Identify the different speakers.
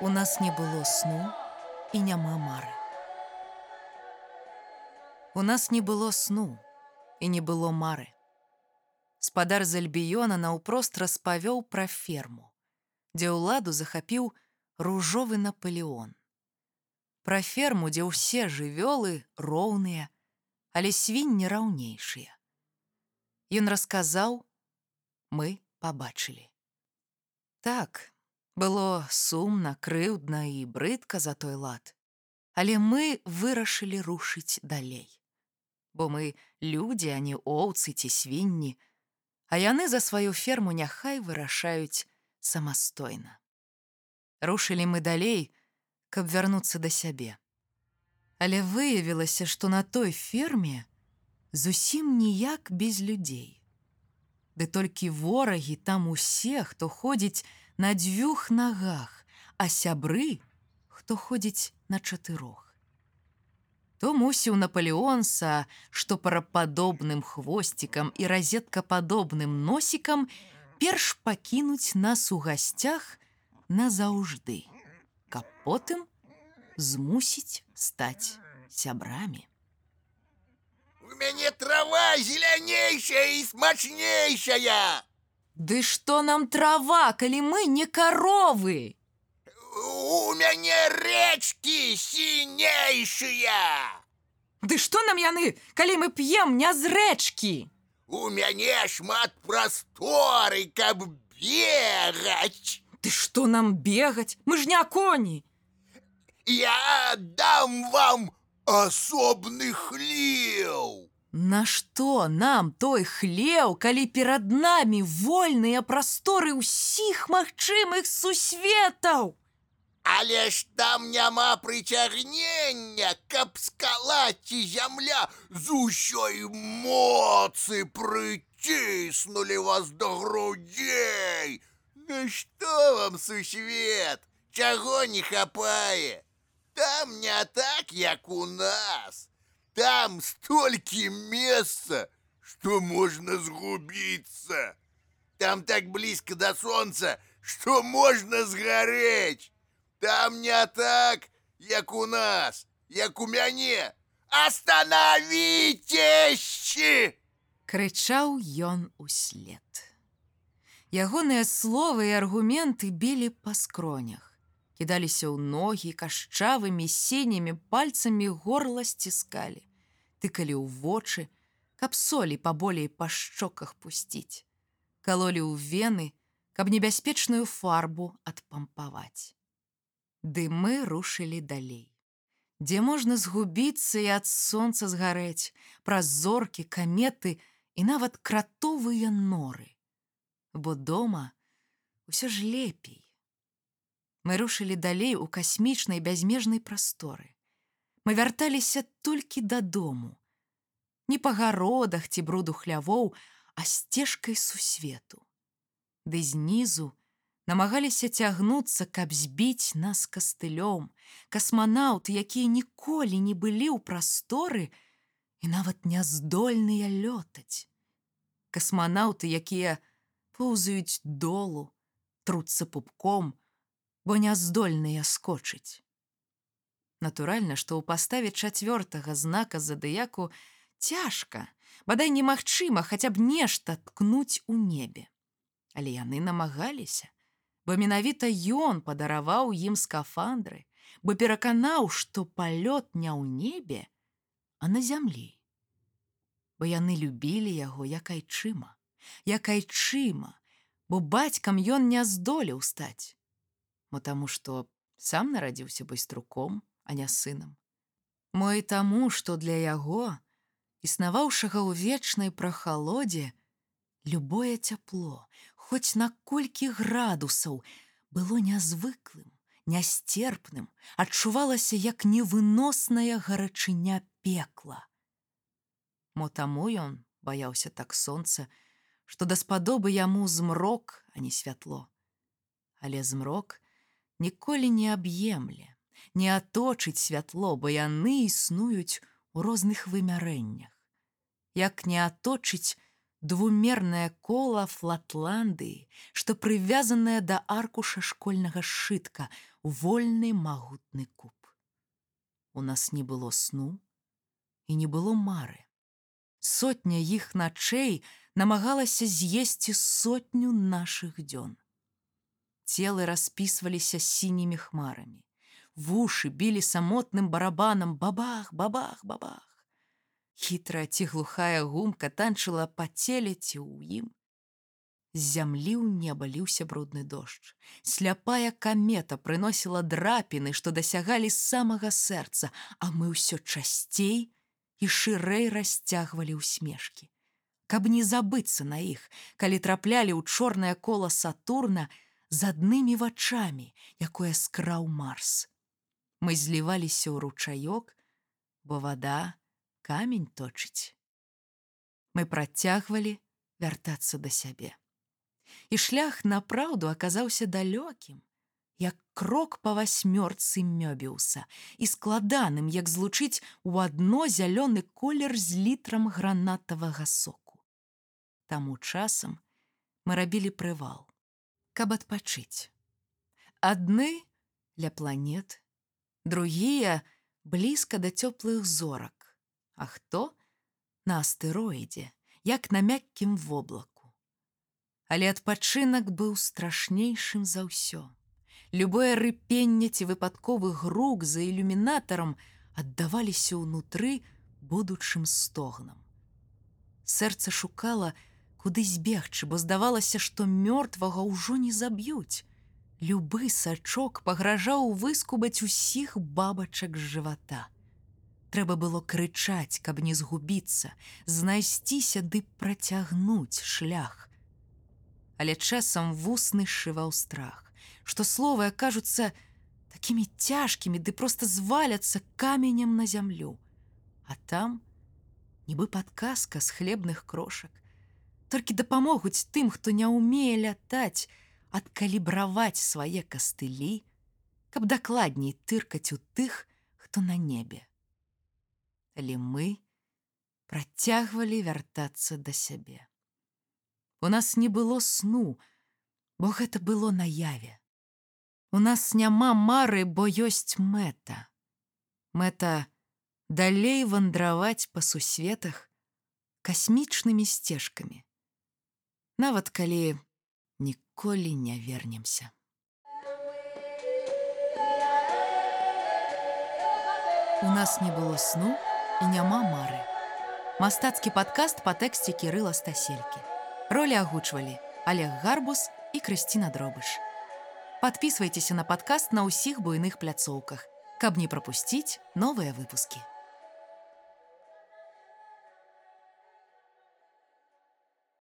Speaker 1: У нас не было сну і няма мары. У нас не было сну і не было мары. Спадар з Альбіёна наўпрост распавёў пра ферму, дзе ўладу захапіў ружовы Наполеон. Пра ферму, дзе ўсе жывёлы роўныя, але свінні раўнейшыя. Ён расказаў, мы пабачылі. Так, было сумна, крыўдна і брыдка за той лад. Але мы вырашылі рушыць далей. Бо мы людзі, а не оўцы ці свінні, а яны за сваю ферму няхай вырашаюць самастойна. Рушылі мы далей, каб вярнуцца да сябе. Але выявілася, што на той ферме зусім ніяк без людзей. Ды толькі ворагі там усе, хто ходзіць на дзвюх нагах, а сябры, хто ходзіць на чатырох. То мусіў Наполеонса, што парападобным хвосцікам і разеткападобным носікам перш пакінуць нас у гасцях назаўжды, каб потым змусіць стаць сябрамі.
Speaker 2: У мяне трава зелянейшая і смачнейшая.
Speaker 1: Ды што нам трава, калі мы не каровы?
Speaker 2: У мяне рэчкі сінейшыя.
Speaker 1: Ды што нам яны, калі мы п'ем не з рэчкі?
Speaker 2: У мяне шмат прасторы, каб бегаць.
Speaker 1: Ты што нам бегаць? Мы ж не коні.
Speaker 2: Я дам вам асобны хлеў.
Speaker 1: Нашто нам той хлеў, калі перад намі вольныя прасторы ўсіх магчымых сусветаў?
Speaker 2: Але ж там няма прыцягнення, каб скалаці зямля з усёй моцы прыціснулі вас да грудзей. Нашто вам сусвет? Чаго не хапае? Там не так, як у нас. Там столькі месца, што можна згубіцца. Там так блізка да сонца, што можна згарэць. Там не так, як у нас, як у мяне. Остановитесь!
Speaker 1: Крычаў ён услед. Ягоныя словы і аргументы білі па скронях, Кідаліся ў ногі кашчавымі сінімі пальцамі горла сціскалі, тыкалі ў вочы, каб солі паболей па шчоках пусціць, калолі ў вены, каб небяспечную фарбу адпампаваць. Ды мы рушылі далей. Дзе можна згубіцца і ад сонца згарэць, праз зоркі, каметы і нават кратовыя норы. Бо дома ўсё ж лепей. Мы рушылі далей у касмічнай бязмежнай прасторы. Мы вярталіся толькі дадому. Не па гародах ці бруду хлявоў, а сцежкай сусвету. Ды знізу, намагаліся цягнуцца, каб збіць нас кастылём, касманаўты, якія ніколі не былі ў прасторы і нават няздольныя лётаць. Касманаўты, якія поўзаюць долу, труцца пупком, бо няздольныя скочыць. Натуральна, што ў паставе чацвёртага знака задыяку цяжка, бадай немагчыма хаця б нешта ткнуць у небе. Але яны намагаліся, бо менавіта ён падараваў ім скафандры, бо пераканаў, што палёт не ў небе, а на зямлі. Бо яны любілі яго як айчыма, як айчыма, бо бацькам ён не здолеў стаць, Мо таму, што сам нарадзіўся байструком, а не сынам. Мо і таму, што для яго, існаваўшага ў вечнай прахалодзе, любое цяпло, хоць на колькі градусаў было нязвыклым, нястерпным, адчувалася як невыносная гарачыня пекла. Мо таму ён баяўся так сонца, што даспадобы яму змрок, а не святло. Але змрок ніколі не аб'емле, не аточыць святло, бо яны існуюць у розных вымярэннях. Як не аточыць двумернае кола флатландыі, што прывязанае да аркуша школьнага сшытка у вольны магутны куб. У нас не было сну і не было мары. Сотня іх начэй намагалася з'есці сотню нашых дзён. Целы распісваліся сінімі хмарамі. Вушы білі самотным барабанам бабах, бабах, бабах. Хітрая ці глухая гумка танчыла па целе ці ў ім. З зямлі ў неба ліўся брудны дождж. Сляпая камета прыносіла драпіны, што дасягалі самага сэрца, а мы ўсё часцей і шырэй расцягвалі ўсмешкі. Каб не забыцца на іх, калі траплялі ў чорнае кола Сатурна з аднымі вачамі, якое скраў Марс. Мы зліваліся ў ручаёк, бо вада, камень точыць. Мы працягвалі вяртацца да сябе. І шлях напраўду аказаўся далёкім, як крок па васьмёрцы мёбіуса і складаным, як злучыць у адно зялёны колер з літрам гранатавага соку. Таму часам мы рабілі прывал, каб адпачыць. Адны ля планет, другія блізка да цёплых зорак, а хто на астэроідзе, як на мяккім воблаку. Але адпачынак быў страшнейшым за ўсё. Любое рыпенне ці выпадковы грук за ілюмінатарам аддаваліся ўнутры будучым стогнам. Сэрца шукала, куды збегчы, бо здавалася, што мёртвага ўжо не заб'юць. Любы сачок пагражаў выскубаць усіх бабачак з жывата трэба было крычаць, каб не згубіцца, знайсціся ды працягнуць шлях. Але часам вусны сшываў страх, што словы акажуцца такімі цяжкімі ды проста зваляцца каменем на зямлю. А там нібы падказка з хлебных крошак. Толькі дапамогуць тым, хто не ўмее лятаць, адкалібраваць свае кастылі, каб дакладней тыркаць у тых, хто на небе але мы працягвалі вяртацца да сябе. У нас не было сну, бо гэта было наяве. У нас няма мары, бо ёсць мэта. Мэта далей вандраваць па сусветах касмічнымі сцежкамі. Нават калі ніколі не вернемся. У нас не было сну, і няма мары. Мастацкі падкаст па тэксце кірыла стаселькі. Ролі агучвалі Олег Гарбус і Крысціна Дробыш. Падпісвайцеся на падкаст на ўсіх буйных пляцоўках, каб не прапусціць новыя выпускі.